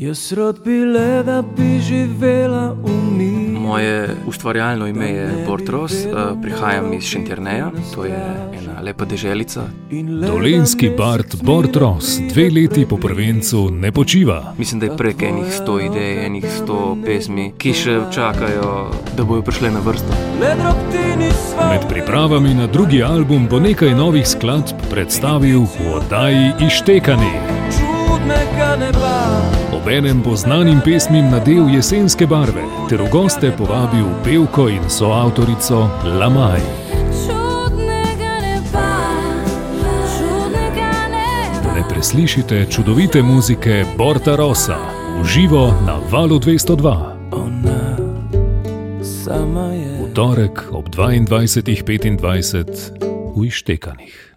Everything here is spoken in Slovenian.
Jaz rad bi le, da bi živela v miru. Moje ustvarjalno ime je Bortros, eh, prihajam iz Šentjerneja, to je ena lepa deželica. Dolenski Bart Bortros dve leti po prvencu ne počiva. Mislim, da je prek enih sto idej, enih sto pesmi, ki še čakajo, da bojo prišle na vrsto. Med pripravami na drugi album bo nekaj novih skladb predstavil v oddaji Ištekani. Čudnega neba. Obenem bo znanim pesmim nadel jesenske barve ter v goste povabil pevko in soavtorico Lamaj. Ne preslišite čudovite muzike Borta Rosa v živo na valu 202. Ona sama je. V torek ob 22.25 v Ištekanih.